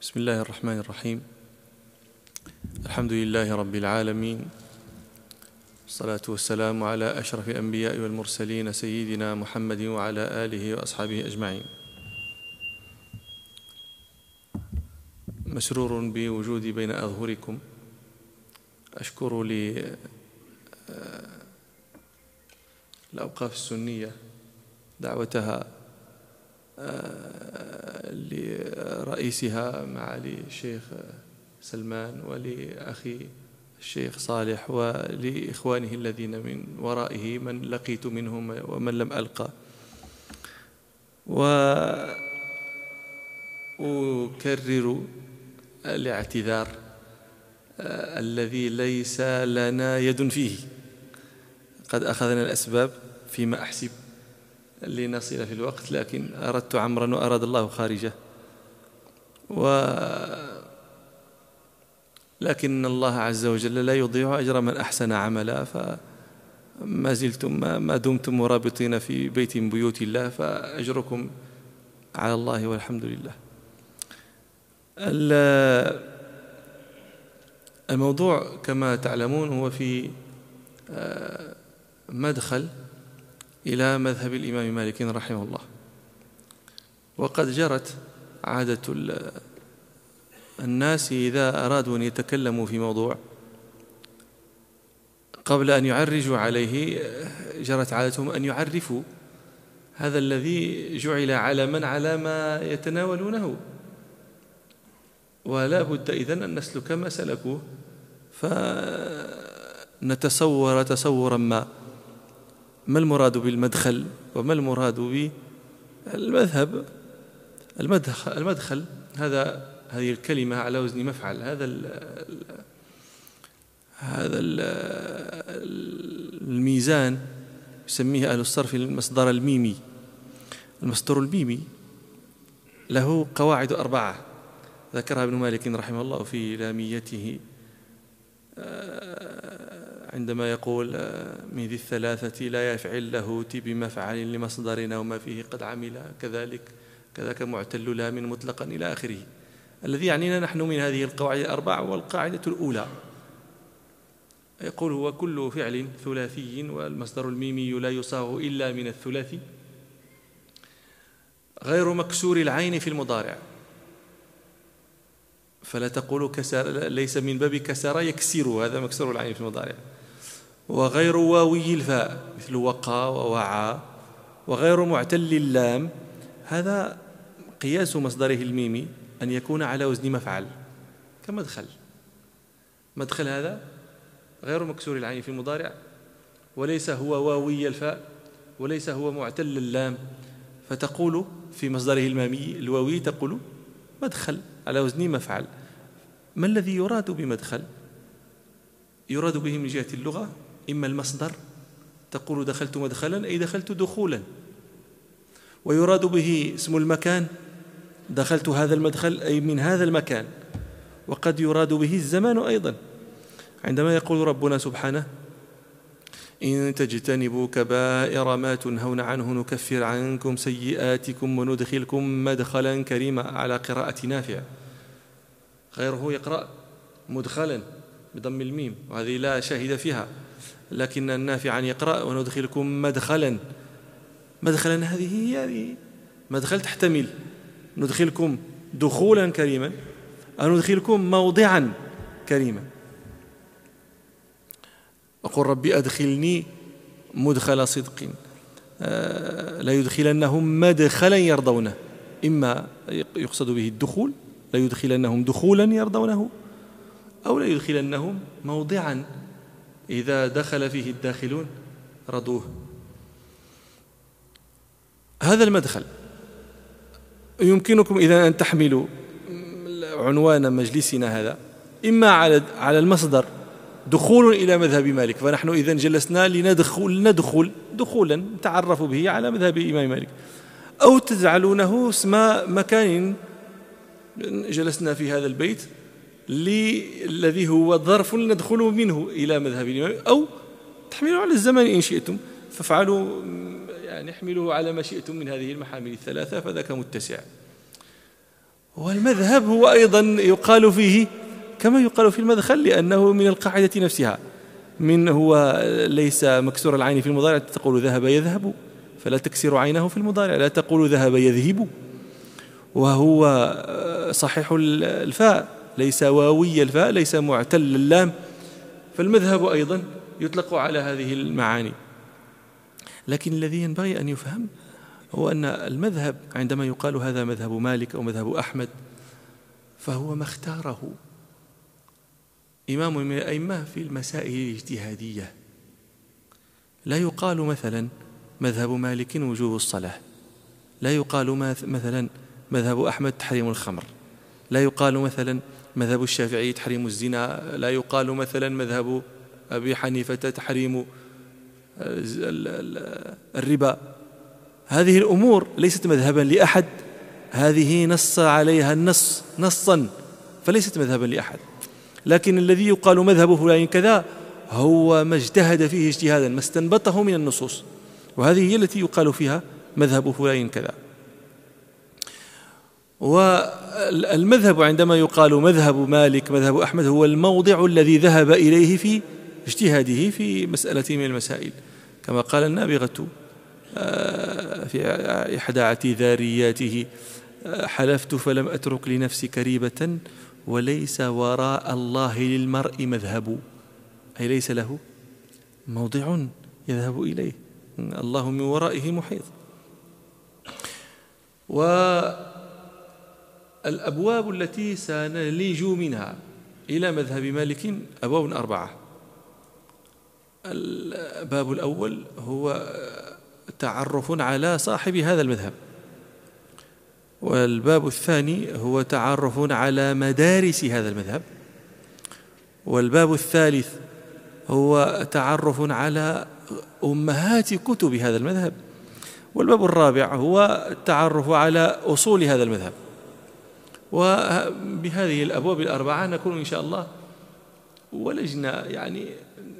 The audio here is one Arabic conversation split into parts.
بسم الله الرحمن الرحيم الحمد لله رب العالمين والصلاة والسلام على أشرف الأنبياء والمرسلين سيدنا محمد وعلى آله وأصحابه أجمعين مسرور بوجودي بين أظهركم أشكر لي الأوقاف السنية دعوتها لرئيسها معالي الشيخ سلمان ولأخي الشيخ صالح ولإخوانه الذين من ورائه من لقيت منهم ومن لم ألقى. وأكرر الاعتذار الذي ليس لنا يد فيه. قد أخذنا الأسباب فيما أحسب. لنصل في الوقت لكن أردت عمرا وأراد الله خارجه. و لكن الله عز وجل لا يضيع أجر من أحسن عملا فما زلتم ما دمتم مرابطين في بيت بيوت الله فأجركم على الله والحمد لله. الموضوع كما تعلمون هو في آه، مدخل إلى مذهب الإمام مالك رحمه الله. وقد جرت عادة الناس إذا أرادوا أن يتكلموا في موضوع قبل أن يعرجوا عليه جرت عادتهم أن يعرفوا هذا الذي جعل علما على ما يتناولونه. ولا بد إذن أن نسلك ما سلكوه. فنتصور تصورا ما ما المراد بالمدخل وما المراد بالمذهب؟ المدخل, المدخل هذا هذه الكلمة على وزن مفعل هذا ال هذا ال الميزان يسميه أهل الصرف المصدر الميمي. المصدر الميمي له قواعد أربعة. ذكرها ابن مالك رحمه الله في لاميته. عندما يقول آه، من ذي الثلاثة لا يفعل له تي بمفعل لمصدرنا وما فيه قد عمل. كذلك كذاك معتل لا من مطلقا إلى آخره. الذي يعنينا نحن من هذه القواعد الأربع والقاعدة الأولى. يقول هو كل فعل ثلاثي والمصدر الميمي لا يصاغ إلا من الثلاثي غير مكسور العين في المضارع. فلا تقول كسر ليس من باب كسر يكسر هذا مكسور العين في المضارع. وغير واوي الفاء مثل وقى ووعى وغير معتل اللام. هذا قياس مصدره الميمي أن يكون على وزن مفعل كمدخل. مدخل هذا غير مكسور العين في المضارع وليس هو واوي الفاء وليس هو معتل اللام. فتقول في مصدره المامي الواوي تقول مدخل على وزن مفعل. ما الذي يراد بمدخل؟ يراد به من جهة اللغة؟ إما المصدر تقول دخلت مدخلا أي دخلت دخولا. ويراد به اسم المكان دخلت هذا المدخل أي من هذا المكان. وقد يراد به الزمان أيضا. عندما يقول ربنا سبحانه إن تجتنبوا كبائر ما تنهون عنه نكفر عنكم سيئاتكم وندخلكم مدخلا كريما على قراءة نافع غيره يقرأ مدخلا بضم الميم وهذه لا شاهد فيها. لكن النافع عن يقرأ وندخلكم مدخلا. مدخلا هذه هي هذه مدخل تحتمل. ندخلكم دخولا كريما. أو ندخلكم موضعا كريما. أقول ربي أدخلني مدخل صدق. آه، لا يدخلنهم مدخلا يرضونه. إما يقصد به الدخول لا يدخلنهم دخولا يرضونه أو لا يدخلنهم موضعا إذا دخل فيه الداخلون رضوه. هذا المدخل يمكنكم إذا أن تحملوا عنوان مجلسنا هذا. إما على على المصدر دخول إلى مذهب مالك فنحن إذا جلسنا لندخل ندخل دخولا نتعرف به على مذهب الإمام مالك. أو تجعلونه اسم مكان جلسنا في هذا البيت الذي هو ظرف ندخل منه إلى مذهب الإمام أو تحملوا على الزمن إن شئتم. فافعلوا يعني احملوه على ما شئتم من هذه المحامل الثلاثة فذاك متسع. والمذهب هو أيضا يقال فيه كما يقال في المدخل لأنه من القاعدة نفسها. من هو ليس مكسور العين في المضارع تقول ذهب يذهب فلا تكسر عينه في المضارع لا تقول ذهب يذهب. وهو صحيح الفاء. ليس واوي الفاء ليس معتل اللام. فالمذهب أيضا يطلق على هذه المعاني. لكن الذي ينبغي أن يفهم هو أن المذهب عندما يقال هذا مذهب مالك أو مذهب أحمد فهو ما اختاره. إمام من الأئمة في المسائل الاجتهادية. لا يقال مثلا مذهب مالك وجوب الصلاة. لا يقال مثلا مذهب أحمد تحريم الخمر. لا يقال مثلا مذهب الشافعي تحريم الزنا. لا يقال مثلا مذهب أبي حنيفة تحريم الربا. هذه الأمور ليست مذهبا لأحد. هذه نص عليها النص نصا فليست مذهبا لأحد. لكن الذي يقال مذهب فلان كذا هو ما اجتهد فيه اجتهادا ما استنبطه من النصوص. وهذه هي التي يقال فيها مذهب فلان كذا. والمذهب عندما يقال مذهب مالك مذهب أحمد هو الموضع الذي ذهب إليه في اجتهاده في مسألة من المسائل. كما قال النابغة آه، في إحدى اعتذارياته آه، حلفت فلم أترك لنفسي كريبة وليس وراء الله للمرء مذهب. أي ليس له موضع يذهب إليه. الله من ورائه محيط. والأبواب التي سنلج منها إلى مذهب مالك أبواب أربعة. الباب الأول هو تعرف على صاحب هذا المذهب. والباب الثاني هو تعرف على مدارس هذا المذهب. والباب الثالث هو تعرف على أمهات كتب هذا المذهب. والباب الرابع هو التعرف على أصول هذا المذهب. وبهذه الأبواب الأربعة نكون إن شاء الله ولجنا يعني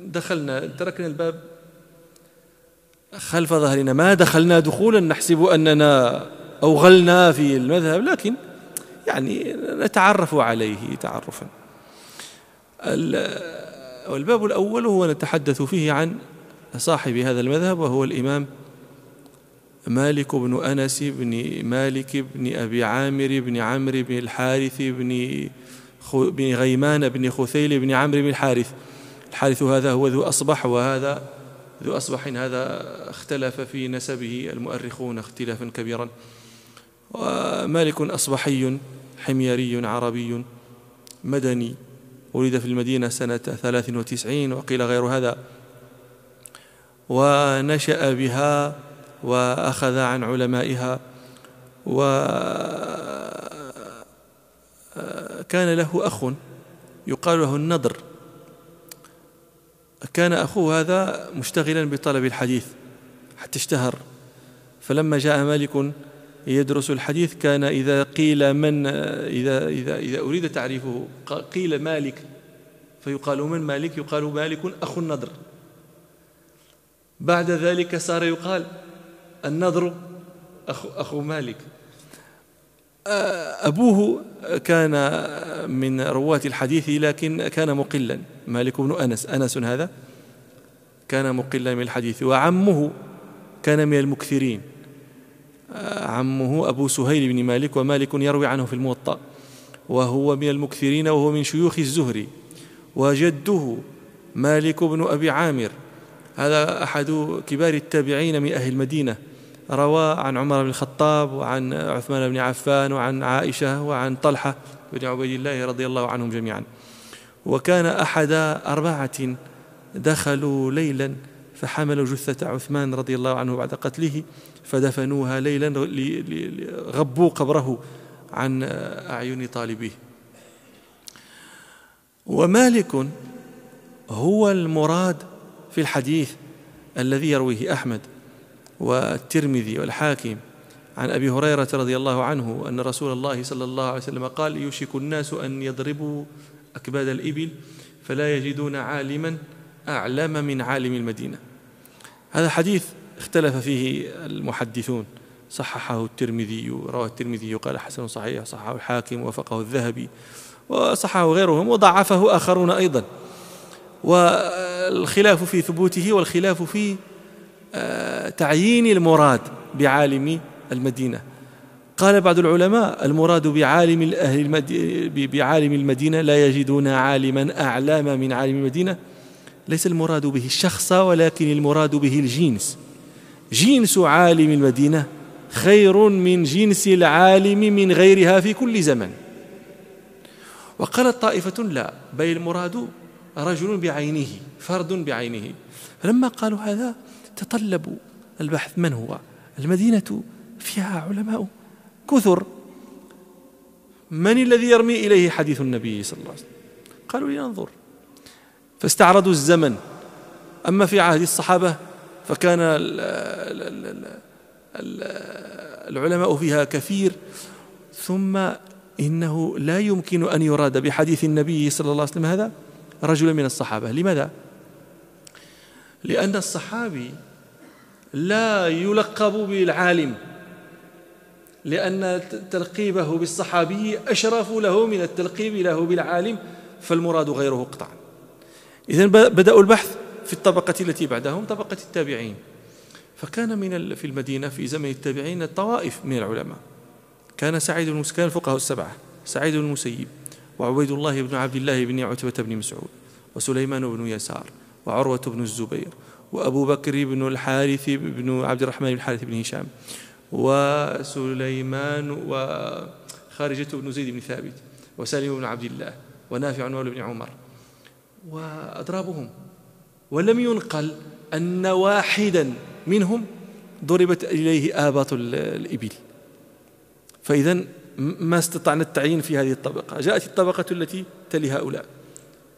دخلنا تركنا الباب خلف ظهرنا. ما دخلنا دخولا نحسب أننا أوغلنا في المذهب لكن يعني نتعرف عليه تعرفا. والباب الأول هو نتحدث فيه عن صاحب هذا المذهب وهو الإمام مالك بن أنس بن مالك بن أبي عامر بن عمرو بن الحارث بن بن غيمان بن خثيل بن عمرو بن الحارث. الحارث هذا هو ذو أصبح وهذا ذو أصبح هذا اختلف في نسبه المؤرخون اختلافا كبيرا. ومالك أصبحي حميري عربي مدني. ولد في المدينة سنة ثلاث وتسعين وقيل غير هذا. ونشأ بها وأخذ عن علمائها وكان له أخ يقال له النضر. كان أخوه هذا مشتغلا بطلب الحديث حتى اشتهر. فلما جاء مالك يدرس الحديث كان إذا قيل من إذا إذا إذا أريد تعريفه قيل مالك. فيقال من مالك؟ يقال مالك أخو النضر. بعد ذلك صار يقال النضر أخو, أخو مالك. أبوه كان من رواة الحديث لكن كان مقلا. مالك بن أنس أنس هذا كان مقلا من الحديث. وعمه كان من المكثرين. عمه أبو سهيل بن مالك ومالك يروي عنه في الموطأ. وهو من المكثرين وهو من شيوخ الزهري. وجده مالك بن أبي عامر. هذا أحد كبار التابعين من أهل المدينة. روى عن عمر بن الخطاب وعن عثمان بن عفان وعن عائشة وعن طلحة بن عبيد الله رضي الله عنهم جميعا. وكان أحد أربعة دخلوا ليلا فحملوا جثة عثمان رضي الله عنه بعد قتله فدفنوها ليلا غبوا قبره عن أعين طالبيه. ومالك هو المراد في الحديث الذي يرويه أحمد. والترمذي والحاكم عن أبي هريرة رضي الله عنه أن رسول الله صلى الله عليه وسلم قال يوشك الناس أن يضربوا أكباد الإبل فلا يجدون عالما أعلم من عالم المدينة. هذا حديث اختلف فيه المحدثون. صححه الترمذي رواه الترمذي قال حسن صحيح. صححه الحاكم وفقه الذهبي وصححه غيرهم وضعفه آخرون أيضا. والخلاف في ثبوته والخلاف في تعيين المراد بعالم المدينة. قال بعض العلماء المراد بعالم الأهل بعالم المدينة لا يجدون عالما أعلم من عالم المدينة. ليس المراد به الشخص ولكن المراد به الجنس. جنس عالم المدينة خير من جنس العالم من غيرها في كل زمن. وقالت طائفة لا بل المراد رجل بعينه فرد بعينه. فلما قالوا هذا تطلبوا البحث من هو؟ المدينة فيها علماء. كثر. من الذي يرمي إليه حديث النبي صلى الله عليه وسلم؟ قالوا لننظر فاستعرضوا الزمن. أما في عهد الصحابة فكان العلماء فيها كثير. ثم إنه لا يمكن أن يراد بحديث النبي صلى الله عليه وسلم هذا رجلا من الصحابة. لماذا؟ لأن الصحابي لا يلقب بالعالم لأن تلقيبه بالصحابي أشرف له من التلقيب له بالعالم فالمراد غيره قطعا. إذا بدأوا البحث في الطبقة التي بعدهم طبقة التابعين. فكان من في المدينة في زمن التابعين طوائف من العلماء. كان سعيد بن الفقهاء السبعة سعيد بن المسيب وعبيد الله بن عبد الله بن عتبة بن مسعود وسليمان بن يسار وعروة بن الزبير وأبو بكر بن الحارث بن عبد الرحمن بن الحارث بن هشام وسليمان وخارجة بن زيد بن ثابت وسالم بن عبد الله ونافع مولى بن عمر. وأضرابهم. ولم ينقل أن واحدا منهم ضربت إليه آباط الإبل. فإذا ما استطعنا التعيين في هذه الطبقة. جاءت الطبقة التي تلي هؤلاء.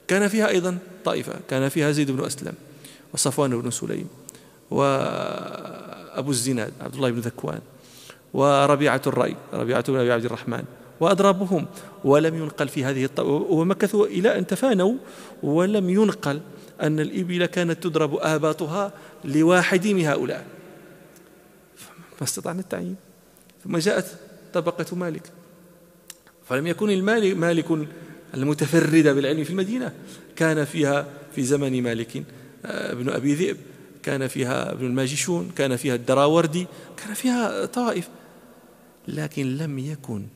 كان فيها أيضا طائفة. كان فيها زيد بن أسلم. وصفوان بن سليم وأبو الزناد عبد الله بن ذكوان وربيعة الرأي ربيعة بن أبي عبد الرحمن وأضرابهم ولم ينقل في هذه الطبقة ومكثوا إلى أن تفانوا ولم ينقل أن الإبل كانت تضرب آباطها لواحد من هؤلاء. ما استطعنا التعيين. ثم جاءت طبقة مالك. فلم يكن المالك مالك المتفرد بالعلم في المدينة. كان فيها في زمن مالك. آه، ابن أبي ذئب كان فيها ابن الماجشون كان فيها الدراوردي كان فيها طائف. لكن لم يكن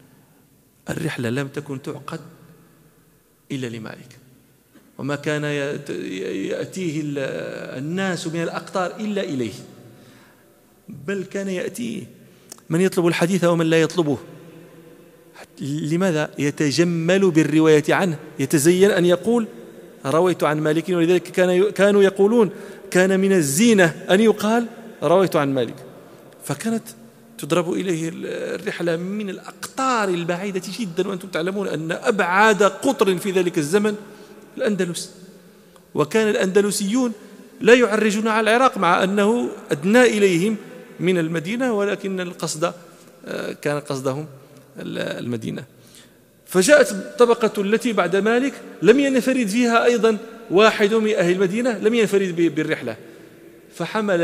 الرحلة لم تكن تعقد إلا لمالك. وما كان يأتيه الناس من الأقطار إلا إليه. بل كان يأتيه من يطلب الحديث ومن لا يطلبه. لماذا؟ يتجمل بالرواية عنه يتزين أن يقول رويت عن مالك ولذلك كان كانوا يقولون كان من الزينة أن يقال رويت عن مالك. فكانت تضرب إليه الرحلة من الأقطار البعيدة جدا وأنتم تعلمون أن أبعد قطر في ذلك الزمن الأندلس. وكان الأندلسيون لا يعرجون على العراق مع أنه أدنى إليهم من المدينة ولكن القصد آه، كان قصدهم المدينة. فجاءت الطبقة التي بعد مالك لم ينفرد فيها أيضا واحد من أهل المدينة لم ينفرد بالرحلة. فحمل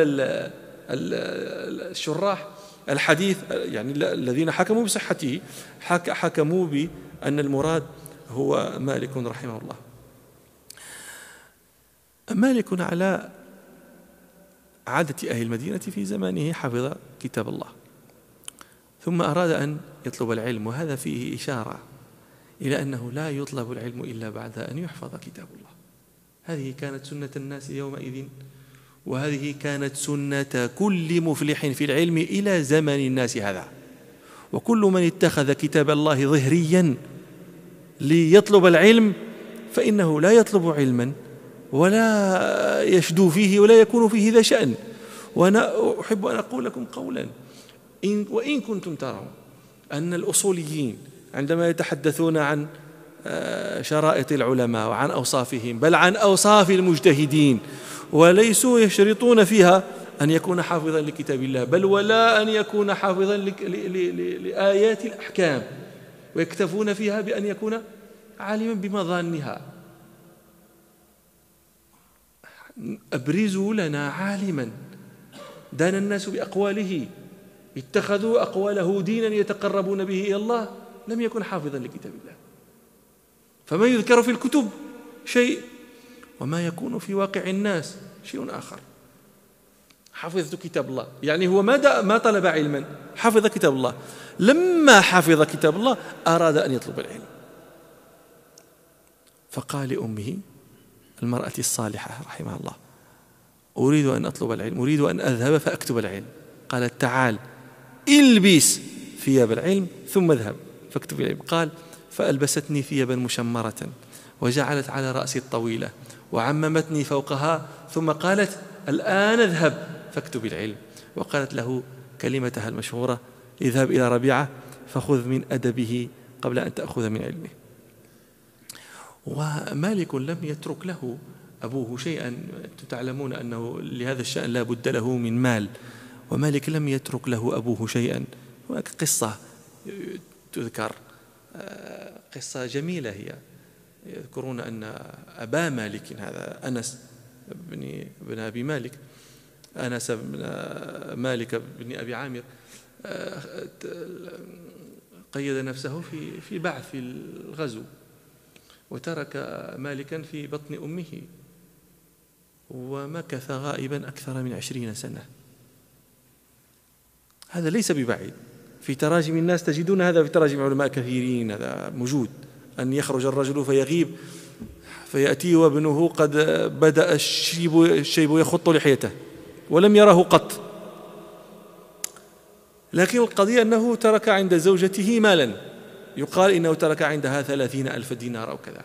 الشراح الحديث يعني الذين حكموا بصحته حكموا بأن المراد هو مالك رحمه الله. مالك على عادة أهل المدينة في زمانه حفظ كتاب الله. ثم أراد أن يطلب العلم وهذا فيه إشارة إلى أنه لا يطلب العلم إلا بعد أن يحفظ كتاب الله. هذه كانت سنة الناس يومئذ وهذه كانت سنة كل مفلح في العلم إلى زمن الناس هذا. وكل من اتخذ كتاب الله ظهريا ليطلب العلم فإنه لا يطلب علما ولا يشدو فيه ولا يكون فيه ذا شأن. وأنا أحب أن أقول لكم قولا إن وإن كنتم ترون أن الأصوليين عندما يتحدثون عن آه، شرائط العلماء وعن أوصافهم بل عن أوصاف المجتهدين وليسوا يشرطون فيها أن يكون حافظا لكتاب الله بل ولا أن يكون حافظا لآيات الأحكام ويكتفون فيها بأن يكون عالما بمظانها أبرزوا لنا عالما دان الناس بأقواله اتخذوا أقواله دينا يتقربون به إلى الله. لم يكن حافظا لكتاب الله. فما يذكر في الكتب شيء وما يكون في واقع الناس شيء آخر. حفظت كتاب الله. يعني هو ما ما طلب علما حفظ كتاب الله. لما حفظ كتاب الله أراد أن يطلب العلم. فقال لأمه المرأة الصالحة رحمها الله أريد أن أطلب العلم أريد أن أذهب فأكتب العلم. قالت تعال إلبس ثياب العلم ثم اذهب. فاكتب العلم قال فألبستني ثيابا مشمرة وجعلت على رأسي الطويلة وعممتني فوقها ثم قالت الآن اذهب فاكتب العلم. وقالت له كلمتها المشهورة اذهب إلى ربيعة فخذ من أدبه قبل أن تأخذ من علمه. ومالك لم يترك له أبوه شيئا. تعلمون أنه لهذا الشأن لا بد له من مال. ومالك لم يترك له أبوه شيئا. هناك قصة تذكر قصة جميلة هي. يذكرون أن أبا مالك هذا أنس بن, بن أبي مالك أنس بن مالك بن أبي عامر قيد نفسه في في بعث الغزو وترك مالكا في بطن أمه ومكث غائبا أكثر من عشرين سنة. هذا ليس ببعيد. في تراجم الناس تجدون هذا في تراجم علماء كثيرين هذا موجود. أن يخرج الرجل فيغيب فيأتي وابنه قد بدأ الشيب, الشيب يخط لحيته ولم يره قط. لكن القضية أنه ترك عند زوجته مالا. يقال إنه ترك عندها ثلاثين ألف دينار أو كذا.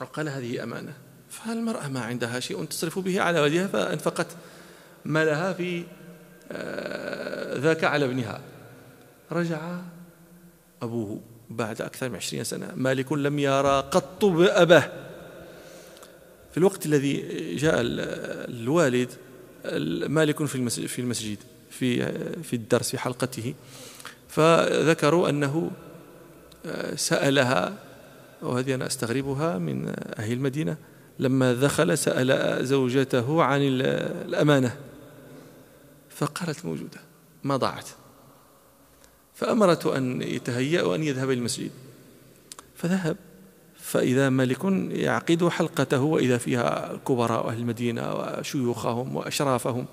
وقال هذه أمانة. فالمرأة ما عندها شيء تصرف به على ولدها فأنفقت مالها في آه، ذاك على ابنها. رجع أبوه بعد أكثر من عشرين سنة. مالك لم يرى قط أباه في الوقت الذي جاء الوالد مالك في المسجد في المسجد في في الدرس في حلقته فذكروا أنه آه، سألها وهذه أنا أستغربها من أهل المدينة لما دخل سأل زوجته عن الأمانة. فقالت موجودة ما ضاعت. فأمرته أن يتهيأ وأن يذهب إلى المسجد. فذهب. فإذا ملك يعقد حلقته وإذا فيها كبراء أهل المدينة وشيوخهم وأشرافهم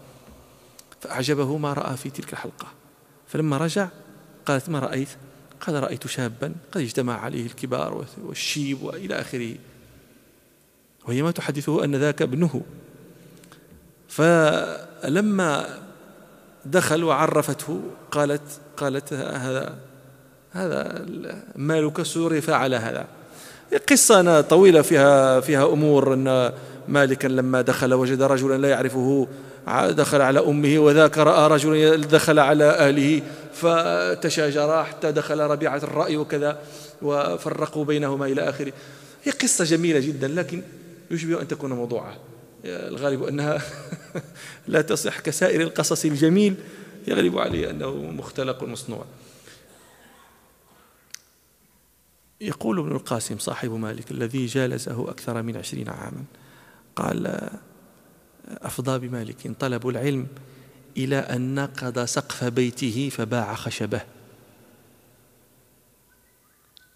فأعجبه ما رأى في تلك الحلقة. فلما رجع قالت ما رأيت؟ قال رأيت شابا قد اجتمع عليه الكبار والشيب وإلى آخره. وهي ما تحدثه أن ذاك ابنه. فلما دخل وعرفته قالت قالت هذا هذا مالك السوري فعل هذا. قصة طويلة فيها فيها أمور أن مالكا لما دخل وجد رجلا لا يعرفه دخل على أمه وذاك رأى رجلا دخل على أهله فتشاجرا حتى دخل ربيعة الرأي وكذا وفرقوا بينهما إلى آخره. هي قصة جميلة جدا لكن يشبه أن تكون موضوعة. الغالب أنها لا تصح كسائر القصص الجميل يغلب عليه أنه مختلق مصنوع. يقول ابن القاسم صاحب مالك الذي جالسه أكثر من عشرين عاما قال أفضى بمالك طلب العلم إلى أن نقض سقف بيته فباع خشبه.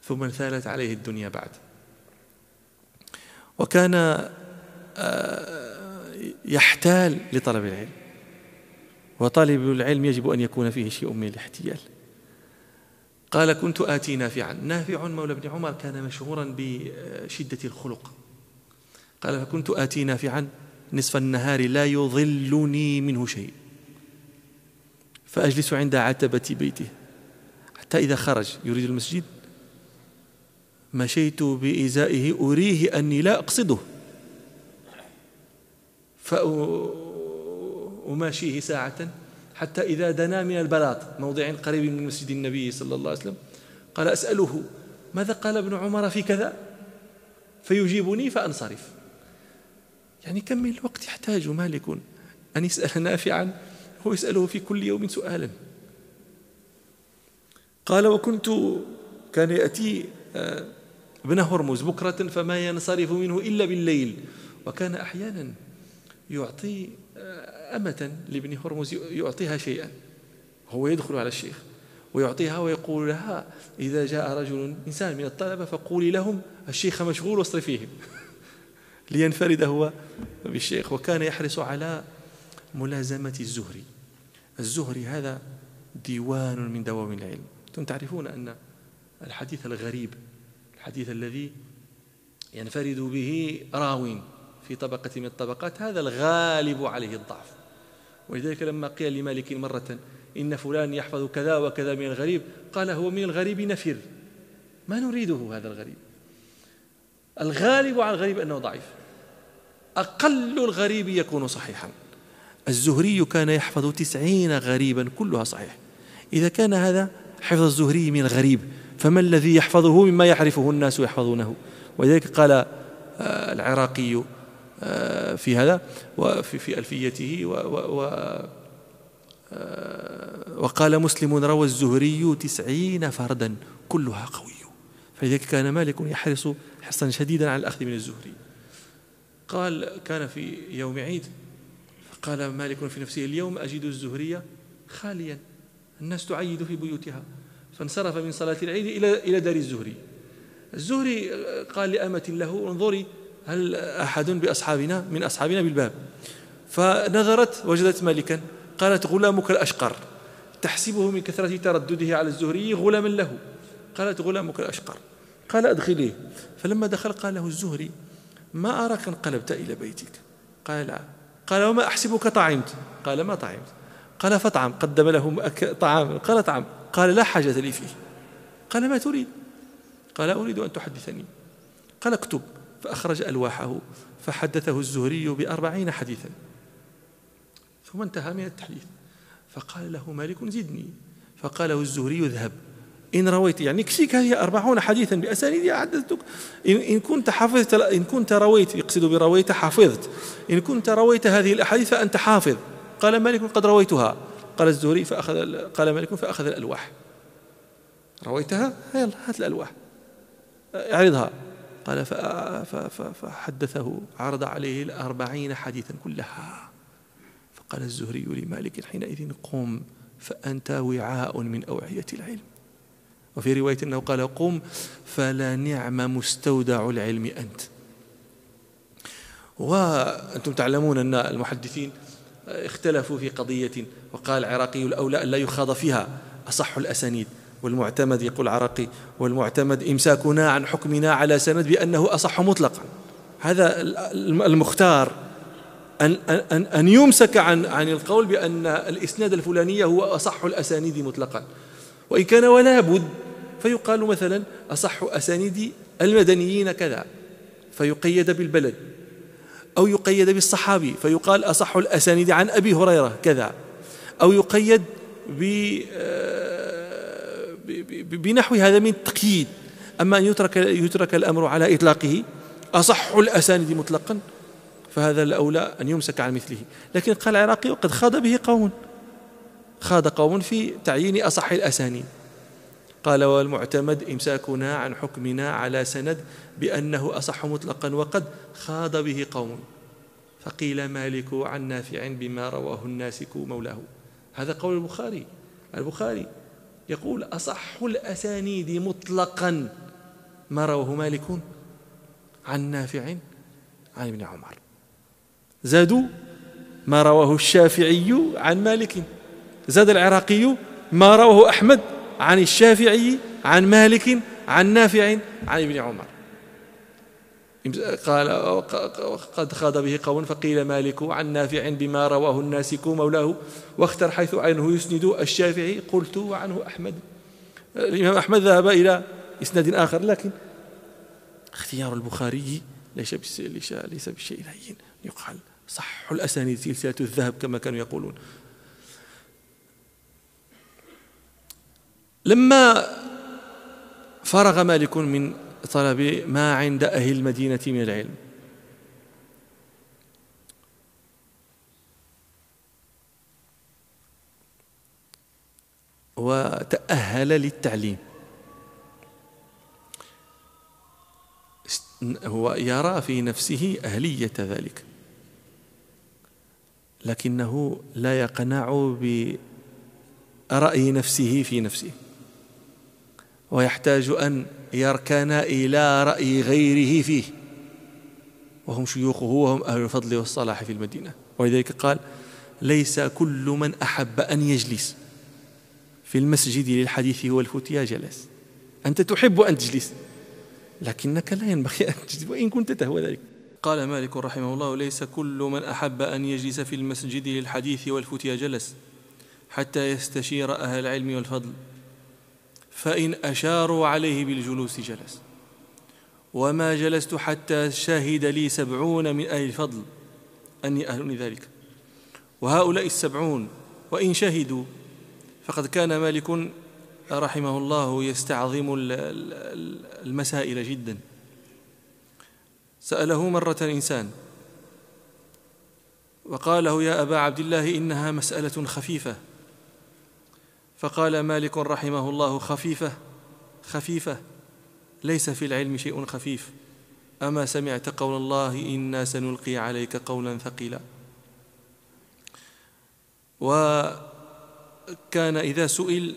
ثم انثالت عليه الدنيا بعد. وكان آه، يحتال لطلب العلم. وطالب العلم يجب أن يكون فيه شيء من الاحتيال. قال كنت آتي نافعا. نافع مولى بن عمر كان مشهورا بشدة الخلق. قال فكنت آتي نافعا نصف النهار لا يظلني منه شيء. فأجلس عند عتبة بيته. حتى إذا خرج يريد المسجد؟ مشيت بإزائه أريه أني لا أقصده. فأماشيه ساعة حتى إذا دنا من البلاط موضع قريب من مسجد النبي صلى الله عليه وسلم قال أسأله ماذا قال ابن عمر في كذا؟ فيجيبني فأنصرف. يعني كم من الوقت يحتاج مالك أن يسأل نافعا هو يسأله في كل يوم سؤالا. قال وكنت كان يأتي آه، ابن هرمز بكرة فما ينصرف منه إلا بالليل وكان أحيانا يعطي آه، أمة لابن هرمز يعطيها شيئا. هو يدخل على الشيخ ويعطيها ويقول لها إذا جاء رجل إنسان من الطلبة فقولي لهم الشيخ مشغول واصرفيهم لينفرد هو بالشيخ وكان يحرص على ملازمة الزهري. الزهري هذا ديوان من دوام العلم. أنتم تعرفون أن الحديث الغريب الحديث الذي ينفرد به راو في طبقة من الطبقات هذا الغالب عليه الضعف. ولذلك لما قيل لمالك مرة إن فلان يحفظ كذا وكذا من الغريب قال هو من الغريب نفر ما نريده هذا الغريب؟ الغالب على الغريب أنه ضعيف. أقل الغريب يكون صحيحا. الزهري كان يحفظ تسعين غريبا كلها صحيح. إذا كان هذا حفظ الزهري من الغريب فما الذي يحفظه مما يعرفه الناس يحفظونه ولذلك قال آه، العراقي في هذا وفي في ألفيته و, و, و آه، وقال مسلم روى الزهري تسعين فردا كلها قوي. فلذلك كان مالك يحرص حرصا شديدا على الأخذ من الزهري. قال كان في يوم عيد قال مالك في نفسه اليوم أجد الزهرية خاليا الناس تعيد في بيوتها. فانصرف من صلاة العيد إلى إلى دار الزهري. الزهري قال لأمة له انظري هل أحد بأصحابنا من أصحابنا بالباب؟ فنظرت وجدت مالكا قالت غلامك الأشقر. تحسبه من كثرة تردده على الزهري غلاما له. قالت غلامك الأشقر. قال أدخليه. فلما دخل قال له الزهري ما أراك انقلبت إلى بيتك؟ قال لا قال وما أحسبك طعمت؟ قال ما طعمت. قال فطعم. قدم له طعام. قال طعم. قال لا حاجة لي فيه. قال ما تريد؟ قال أريد أن تحدثني. قال اكتب. فأخرج ألواحه فحدثه الزهري بأربعين حديثا. ثم انتهى من التحديث. فقال له مالك زدني. فقال له الزهري اذهب. إن رويت. يعني كشيك هذه أربعون حديثا بأسانيد إن, إن كنت حفظت إن كنت رويت يقصد برويت حفظت إن كنت رويت هذه الأحاديث فأنت حافظ. قال مالك قد رويتها. قال الزهري فأخذ قال مالك فأخذ الألواح. رويتها؟ يلا هات الألواح. اعرضها. قال فحدثه عرض عليه الأربعين حديثا كلها. فقال الزهري لمالك حينئذ قم فأنت وعاء من أوعية العلم. وفي رواية أنه قال قم فلا نعم مستودع العلم أنت. وأنتم تعلمون أن المحدثين اختلفوا في قضية وقال العراقي الأولى لا يخاض فيها أصح الأسانيد. والمعتمد يقول العراقي والمعتمد إمساكنا عن حكمنا على سند بأنه أصح مطلقا. هذا المختار أن, أن, أن يمسك عن, عن القول بأن الإسناد الفلاني هو أصح الأسانيد مطلقا. وإن كان ولا بد فيقال مثلا أصح أسانيد المدنيين كذا فيقيد بالبلد. أو يقيد بالصحابي فيقال أصح الأسانيد عن أبي هريرة كذا. أو يقيد آه، بنحو هذا من التقييد أما أن يترك, يترك الأمر على إطلاقه أصح الأسانيد مطلقا فهذا الأولى أن يمسك عن مثله. لكن قال العراقي وقد خاض به قوم. خاض قوم في تعيين أصح الأسانيد. قال والمعتمد إمساكنا عن حكمنا على سند بأنه أصح مطلقا وقد خاض به قوم. فقيل مالك عن نافع بما رواه الناسك مولاه. هذا قول البخاري. البخاري يقول أصح الأسانيد مطلقا. ما رواه مالك عن نافع عن ابن عمر. زادوا ما رواه الشافعي عن مالك. زاد العراقي ما رواه أحمد عن الشافعي عن مالك عن نافع عن ابن عمر. قال قد خاض به قوم فقيل مالك عن نافع بما رواه الناسك مولاه واختر حيث عينه يسند الشافعي قلت وعنه أحمد. الإمام أحمد ذهب إلى إسناد آخر لكن اختيار البخاري ليس ليس بالشيء هين. يقال صح الأسانيد سلسلة الذهب كما كانوا يقولون. لما فرغ مالك من طلب ما عند أهل المدينة من العلم. وتأهل للتعليم. هو يرى في نفسه أهلية ذلك. لكنه لا يقنع رأي نفسه في نفسه. ويحتاج أن يركن إلى رأي غيره فيه. وهم شيوخه وهم أهل الفضل والصلاح في المدينة. ولذلك قال ليس كل من أحب أن يجلس في المسجد للحديث والفتيا جلس. أنت تحب أن تجلس لكنك لا ينبغي أن تجلس وإن كنت تهوى ذلك. قال مالك رحمه الله ليس كل من أحب أن يجلس في المسجد للحديث والفتيا جلس حتى يستشير أهل العلم والفضل. فإن أشاروا عليه بالجلوس جلس. وما جلست حتى شهد لي سبعون من أهل الفضل. أني أهل لذلك وهؤلاء السبعون وإن شهدوا فقد كان مالك رحمه الله يستعظم المسائل جدا. سأله مرة إنسان وقال له يا أبا عبد الله إنها مسألة خفيفة. فقال مالك رحمه الله خفيفة خفيفة ليس في العلم شيء خفيف. أما سمعت قول الله إنا سنلقي عليك قولا ثقيلا. وكان إذا سئل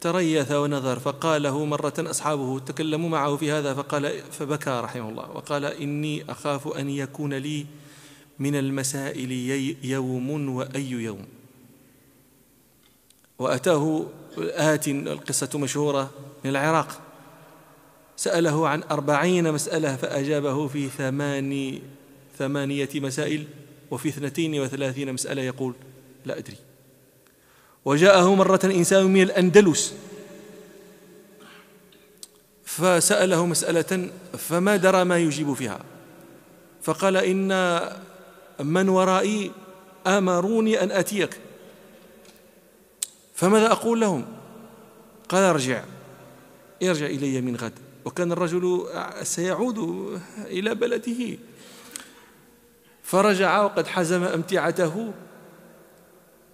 تريث ونظر فقال له مرة أصحابه تكلموا معه في هذا فقال فبكى رحمه الله. وقال إني أخاف أن يكون لي من المسائل يوم وأي يوم. وأتاه آت القصة مشهورة من العراق. سأله عن أربعين مسألة فأجابه في ثماني ثمانية مسائل وفي اثنتين وثلاثين مسألة يقول لا أدري. وجاءه مرة إنسان من الأندلس فسأله مسألة فما درى ما يجيب فيها؟ فقال إن من ورائي أمروني أن أتيك. فماذا أقول لهم؟ قال ارجع. ارجع إلي من غد. وكان الرجل سيعود إلى بلده. فرجع وقد حزم أمتعته.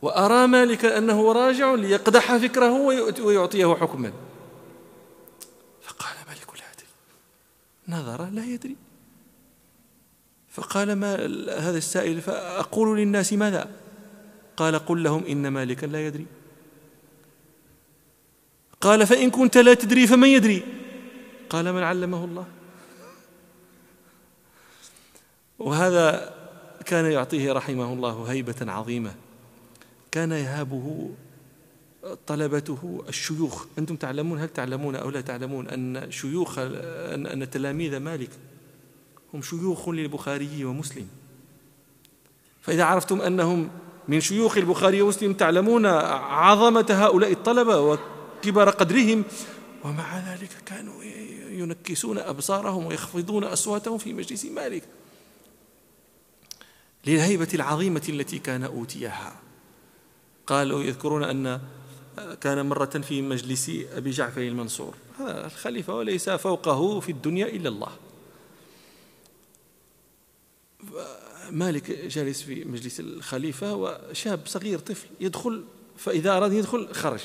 وأرى مالكا أنه راجع ليقدح فكره ويعطيه حكما. فقال مالك لا يدري نظر لا يدري. فقال ما هذا السائل فأقول للناس ماذا؟ قال قل لهم إن مالكا لا يدري. قال فإن كنت لا تدري فمن يدري. قال من علمه الله. وهذا كان يعطيه رحمه الله هيبة عظيمة. كان يهابه طلبته الشيوخ. أنتم تعلمون هل تعلمون أو لا تعلمون أن شيوخ أن تلاميذ مالك هم شيوخ للبخاري ومسلم؟ فإذا عرفتم أنهم من شيوخ البخاري ومسلم تعلمون عظمة هؤلاء الطلبة وكبر قدرهم ومع ذلك كانوا ينكسون أبصارهم ويخفضون أصواتهم في مجلس مالك. للهيبة العظيمة التي كان أوتيها. قالوا يذكرون أن كان مرة في مجلس أبي جعفر المنصور. الخليفة وليس فوقه في الدنيا إلا الله. مالك جالس في مجلس الخليفة وشاب صغير طفل يدخل فإذا أراد يدخل خرج.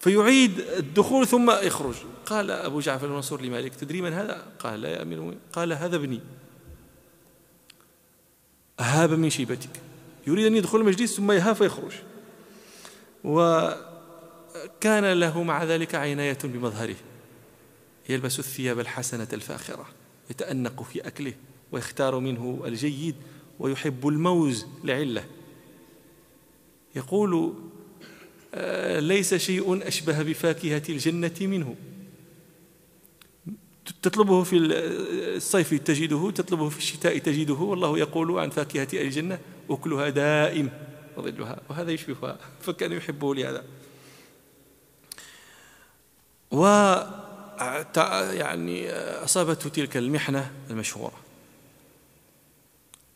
فيعيد الدخول ثم يخرج. قال أبو جعفر المنصور لمالك تدري من هذا؟ قال لا يا أمير المؤمنين. قال هذا ابني. هاب من شيبتك. يريد أن يدخل المجلس ثم يهاب فيخرج. وكان له مع ذلك عناية بمظهره. يلبس الثياب الحسنة الفاخرة يتأنق في أكله ويختار منه الجيد ويحب الموز لعلة. يقول ليس شيء أشبه بفاكهة الجنة منه. تطلبه في الصيف تجده تطلبه في الشتاء تجده. والله يقول عن فاكهة الجنة أكلها دائم. وظلها وهذا يشبهها فكان يحبه لهذا. و يعني أصابته تلك المحنة المشهورة.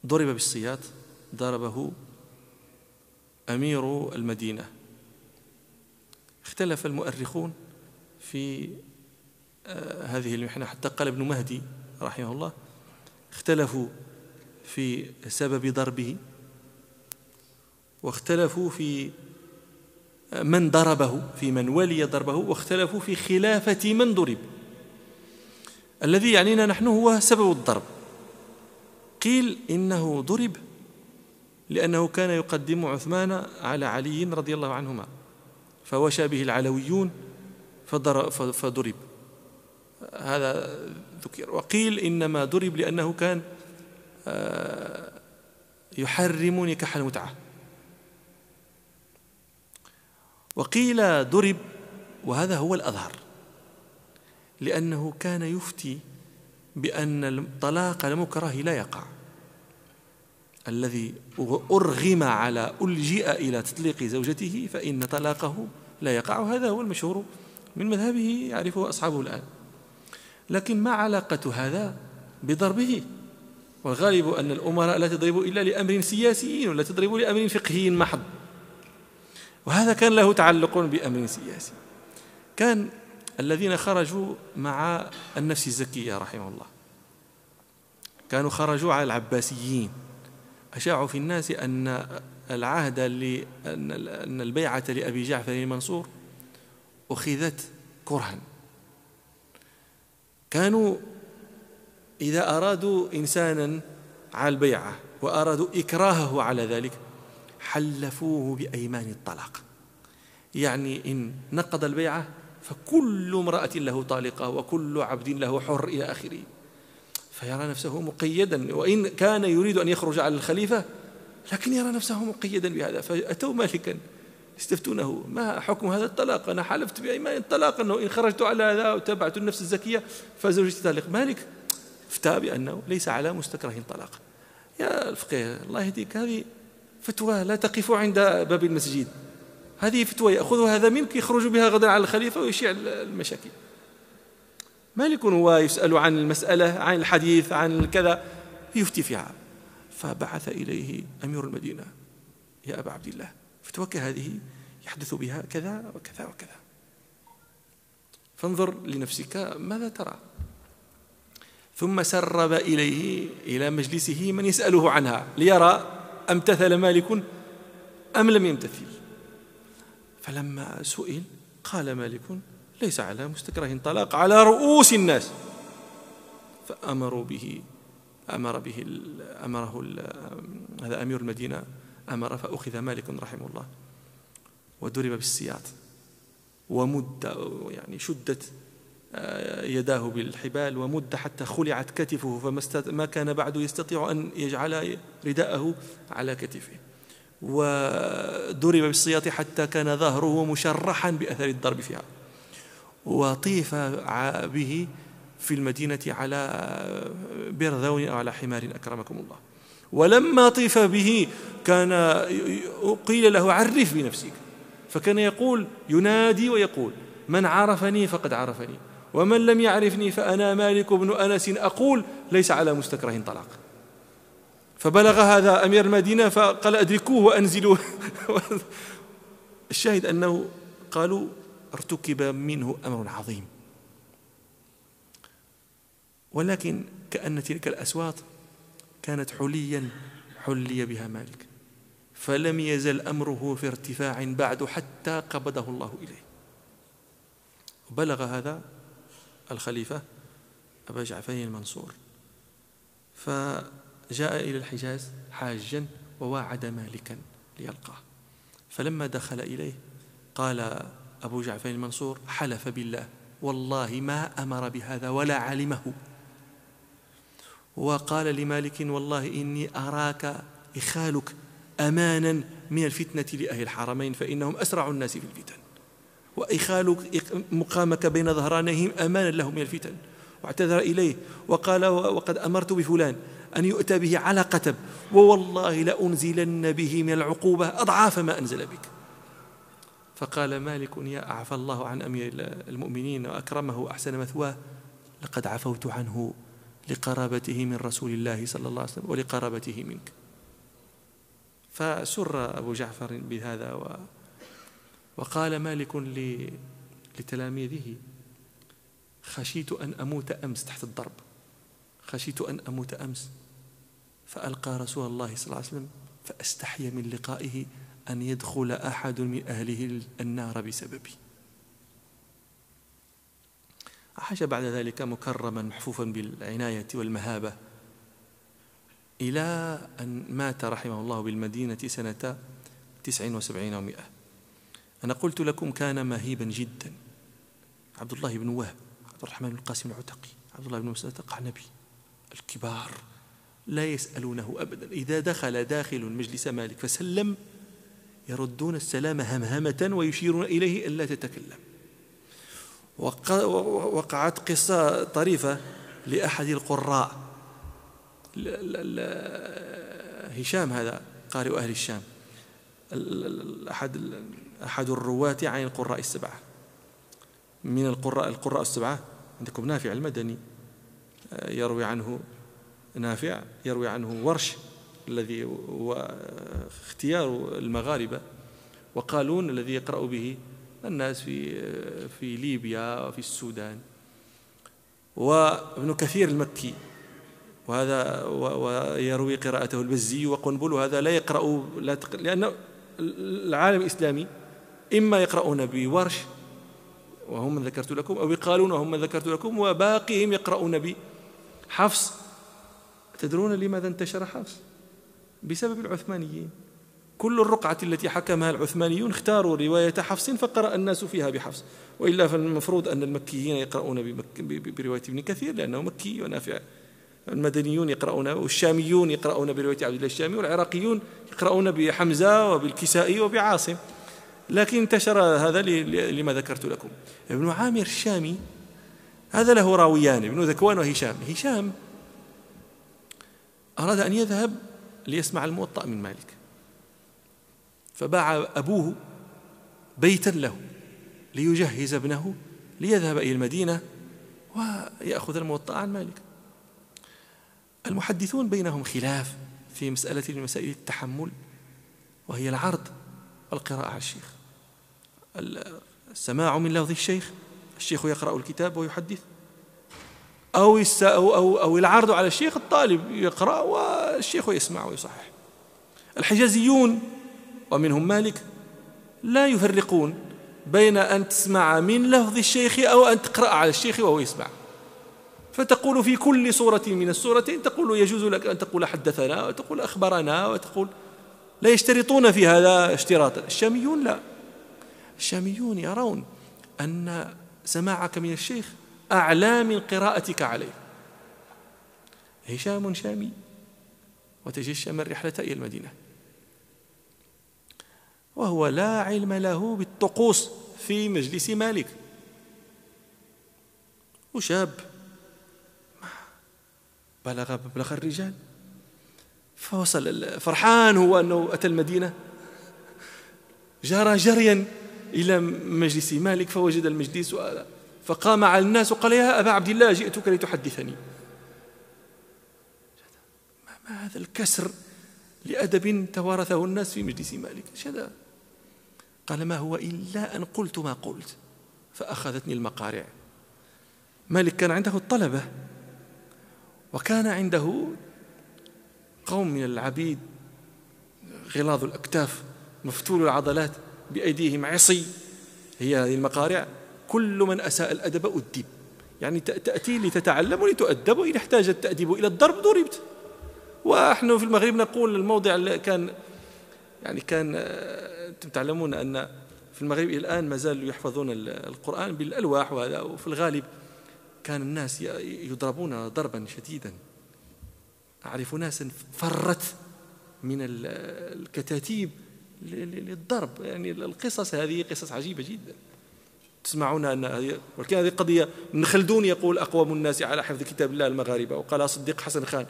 ضرب بالسياط ضربه أمير المدينة. اختلف المؤرخون في آه، هذه المحنة. حتى قال ابن مهدي رحمه الله اختلفوا في سبب ضربه واختلفوا في آه، من ضربه في من ولي ضربه واختلفوا في خلافة من ضرب. الذي يعنينا نحن هو سبب الضرب. قيل إنه ضرب لأنه كان يقدم عثمان على علي رضي الله عنهما. فوشى به العلويون فضرب. هذا ذكر. وقيل إنما ضرب لأنه كان آه، يحرم نكاح المتعة. وقيل ضرب وهذا هو الأظهر. لأنه كان يفتي بأن الطلاق المكره لا يقع. الذي أرغم على ألجئ إلى تطليق زوجته فإن طلاقه لا يقع. هذا هو المشهور من مذهبه يعرفه أصحابه الآن. لكن ما علاقة هذا بضربه؟ والغالب أن الأمراء لا تضرب إلا لأمر سياسي ولا تضرب لأمر فقهي محض. وهذا كان له تعلق بأمر سياسي. كان الذين خرجوا مع النفس الزكية رحمه الله. كانوا خرجوا على العباسيين. أشاعوا في الناس أن العهد أن البيعة لأبي جعفر المنصور أخذت كرها. كانوا إذا أرادوا إنسانا على البيعة وأرادوا إكراهه على ذلك حلفوه بأيمان الطلاق. يعني إن نقض البيعة فكل امرأة له طالقة وكل عبد له حر إلى آخره. فيرى نفسه مقيدا وإن كان يريد أن يخرج على الخليفة لكن يرى نفسه مقيدا بهذا فأتوا مالكا يستفتونه ما حكم هذا الطلاق؟ أنا حلفت بأيمان الطلاق أنه إن خرجت على هذا وتبعت النفس الزكية فزوجتي طالق مالك افتى بأنه ليس على مستكره طلاق يا الفقيه الله يهديك هذه فتوى لا تقف عند باب المسجد. هذه فتوى يأخذها هذا منك يخرج بها غدا على الخليفة ويشيع المشاكل. مالك هو يسأل عن المسألة عن الحديث عن كذا يفتي فيها. فبعث إليه أمير المدينة. يا أبا عبد الله فتوك هذه يحدث بها كذا وكذا وكذا. فانظر لنفسك ماذا ترى. ثم سرب إليه إلى مجلسه من يسأله عنها ليرى أمتثل مالك أم لم يمتثل. فلما سئل قال مالك ليس على مستكره طلاق على رؤوس الناس. فأمروا به أمر به أمره هذا أمير المدينة أمر فأخذ مالك رحمه الله وضرب بالسياط. ومد يعني شدت آه، يداه بالحبال ومد حتى خلعت كتفه فما ما كان بعد يستطيع أن يجعل رداءه على كتفه. وضرب بالسياط حتى كان ظهره مشرحا بأثر الضرب فيها. وطيف به في المدينة على برذون أو على حمار أكرمكم الله. ولما طيف به كان قيل له عرف بنفسك. فكان يقول ينادي ويقول من عرفني فقد عرفني ومن لم يعرفني فأنا مالك بن أنس أقول ليس على مستكره طلاق. فبلغ هذا أمير المدينة فقال أدركوه وأنزلوه. الشاهد أنه قالوا ارتكب منه أمر عظيم. ولكن كأن تلك الأصوات كانت حليا حلي بها مالك. فلم يزل أمره في ارتفاع بعد حتى قبضه الله إليه. وبلغ هذا الخليفة أبا جعفر المنصور. فجاء إلى الحجاز حاجا وواعد مالكا ليلقاه. فلما دخل إليه قال أبو جعفر المنصور حلف بالله. والله ما أمر بهذا ولا علمه. وقال لمالك والله إني أراك إخالك أمانا من الفتنة لأهل الحرمين فإنهم أسرع الناس في الفتن. وإخالك مقامك بين ظهرانيهم أمانا لهم من الفتن. واعتذر إليه وقال وقد أمرت بفلان أن يؤتى به على قتب. ووالله لأنزلن به من العقوبة أضعاف ما أنزل بك. فقال مالك يا أعفى الله عن أمير المؤمنين وأكرمه وأحسن مثواه لقد عفوت عنه لقرابته من رسول الله صلى الله عليه وسلم ولقرابته منك. فسر أبو جعفر بهذا و وقال مالك لتلاميذه خشيت أن أموت أمس تحت الضرب. خشيت أن أموت أمس. فألقى رسول الله صلى الله عليه وسلم فأستحي من لقائه أن يدخل أحد من أهله النار بسببي. عاش بعد ذلك مكرما محفوفا بالعناية والمهابة إلى أن مات رحمه الله بالمدينة سنة تسع وسبعين ومائة أنا قلت لكم كان مهيبا جدا. عبد الله بن وهب عبد الرحمن بن القاسم العتقي عبد الله بن مسلمة القعنبي الكبار لا يسألونه أبدا. إذا دخل داخل مجلس مالك فسلم يردون السلام همهمة ويشيرون إليه ألا تتكلم. وقعت قصة طريفة لأحد القراء. هشام هذا قارئ أهل الشام. أحد أحد الرواة عن القراء السبعة. من القراء القراء السبعة؟ عندكم نافع المدني. يروي عنه نافع يروي عنه ورش. الذي هو اختيار المغاربة وقالون الذي يقرأ به الناس في في ليبيا وفي السودان وابن كثير المكي وهذا ويروي قراءته البزي وقنبل وهذا لا يقرأ لا. لأن العالم الإسلامي إما يقرؤون بورش وهم من ذكرت لكم أو يقالون وهم من ذكرت لكم وباقيهم يقرؤون بحفص تدرون لماذا انتشر حفص بسبب العثمانيين. كل الرقعة التي حكمها العثمانيون اختاروا رواية حفص فقرأ الناس فيها بحفص. وإلا فالمفروض أن المكيين يقرؤون برواية ابن كثير لأنه مكي ونافع. المدنيون يقرؤون والشاميون يقرؤون برواية عبد الله الشامي والعراقيون يقرؤون بحمزة وبالكسائي وبعاصم. لكن انتشر هذا لما ذكرت لكم. ابن عامر الشامي هذا له راويان ابن ذكوان وهشام. هشام أراد أن يذهب ليسمع الموطأ من مالك. فباع أبوه بيتا له ليجهز ابنه ليذهب إلى المدينة ويأخذ الموطأ عن مالك. المحدثون بينهم خلاف في مسألة من مسائل التحمل وهي العرض والقراءة على الشيخ. السماع من لفظ الشيخ الشيخ يقرأ الكتاب ويحدث. أو أو أو, أو العرض على الشيخ الطالب يقرأ والشيخ يسمع ويصحح. الحجازيون ومنهم مالك لا يفرقون بين أن تسمع من لفظ الشيخ أو أن تقرأ على الشيخ وهو يسمع. فتقول في كل سورة من السورتين تقول يجوز لك أن تقول حدثنا وتقول أخبرنا وتقول لا يشترطون في هذا اشتراطا. الشاميون لا. الشاميون يرون أن سماعك من الشيخ أعلى من قراءتك عليه. هشام شامي. وتجشم الرحلة إلى المدينة. وهو لا علم له بالطقوس في مجلس مالك. وشاب بلغ مبلغ الرجال. فوصل فرحان هو أنه أتى المدينة. جرى جريا إلى مجلس مالك فوجد المجلس فقام على الناس وقال يا أبا عبد الله جئتك لتحدثني. ما هذا الكسر لأدب توارثه الناس في مجلس مالك؟ شذا قال ما هو إلا أن قلت ما قلت فأخذتني المقارع. مالك كان عنده الطلبة وكان عنده قوم من العبيد غلاظ الأكتاف مفتول العضلات بأيديهم عصي هي هذه المقارع. كل من أساء الأدب أدب. يعني تأتي لتتعلم ولتؤدب وإن احتاج التأديب إلى الضرب ضربت. ونحن في المغرب نقول الموضع كان يعني كان أنتم تعلمون أن في المغرب إلى الآن ما زالوا يحفظون القرآن بالألواح وهذا وفي الغالب كان الناس يضربون ضربا شديدا. أعرف ناسا فرت من الكتاتيب للضرب. يعني القصص هذه قصص عجيبة جدا. تسمعون أن ولكن هذه قضية ابن خلدون يقول أقوم الناس على حفظ كتاب الله المغاربة. وقال صديق حسن خان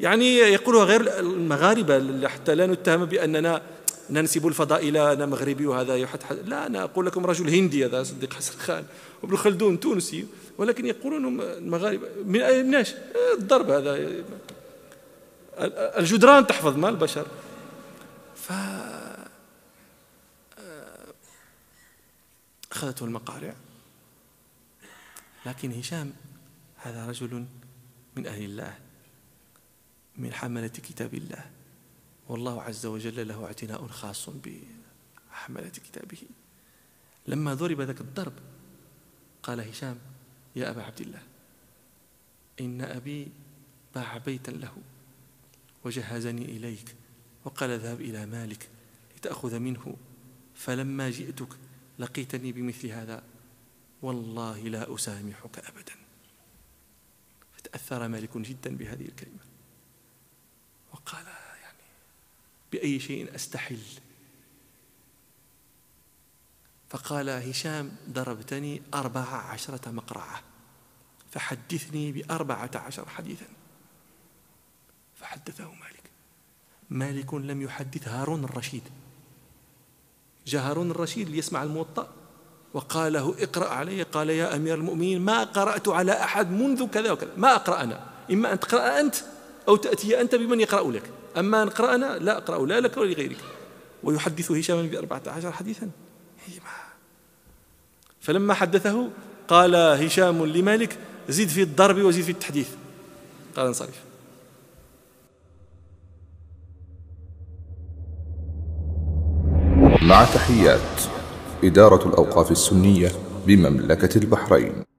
يعني يقولها غير المغاربة حتى لا نتهم بأننا ننسب الفضاء إلى أنا مغربي وهذا يحد لا أنا أقول لكم رجل هندي هذا صديق حسن خان وابن خلدون تونسي ولكن يقولون المغاربة من أي الضرب هذا. الجدران تحفظ ما البشر. ف أخذته المقارع لكن هشام هذا رجل من أهل الله من حملة كتاب الله. والله عز وجل له اعتناء خاص بحملة كتابه. لما ضرب ذاك الضرب قال هشام يا أبا عبد الله إن أبي باع بيتا له وجهزني إليك وقال اذهب إلى مالك لتأخذ منه فلما جئتك لقيتني بمثل هذا. والله لا أسامحك أبدا. فتأثر مالك جدا بهذه الكلمة. وقال يعني بأي شيء أستحل؟ فقال هشام ضربتني أربع عشرة مقرعة. فحدثني بأربعة عشر حديثا. فحدثه مالك. مالك لم يحدث هارون الرشيد. جاء هارون الرشيد ليسمع الموطأ وقال له اقرأ علي قال يا أمير المؤمنين ما قرأت على أحد منذ كذا وكذا ما أقرأ أنا إما أن تقرأ أنت أو تأتي أنت بمن يقرأ لك أما أن أقرأ أنا لا أقرأ لا لك ولا لغيرك. ويحدث هشام بأربعة عشر حديثا. فلما حدثه قال هشام لمالك زد في الضرب وزد في التحديث. قال انصرف. مع تحيات إدارة الأوقاف السنية بمملكة البحرين.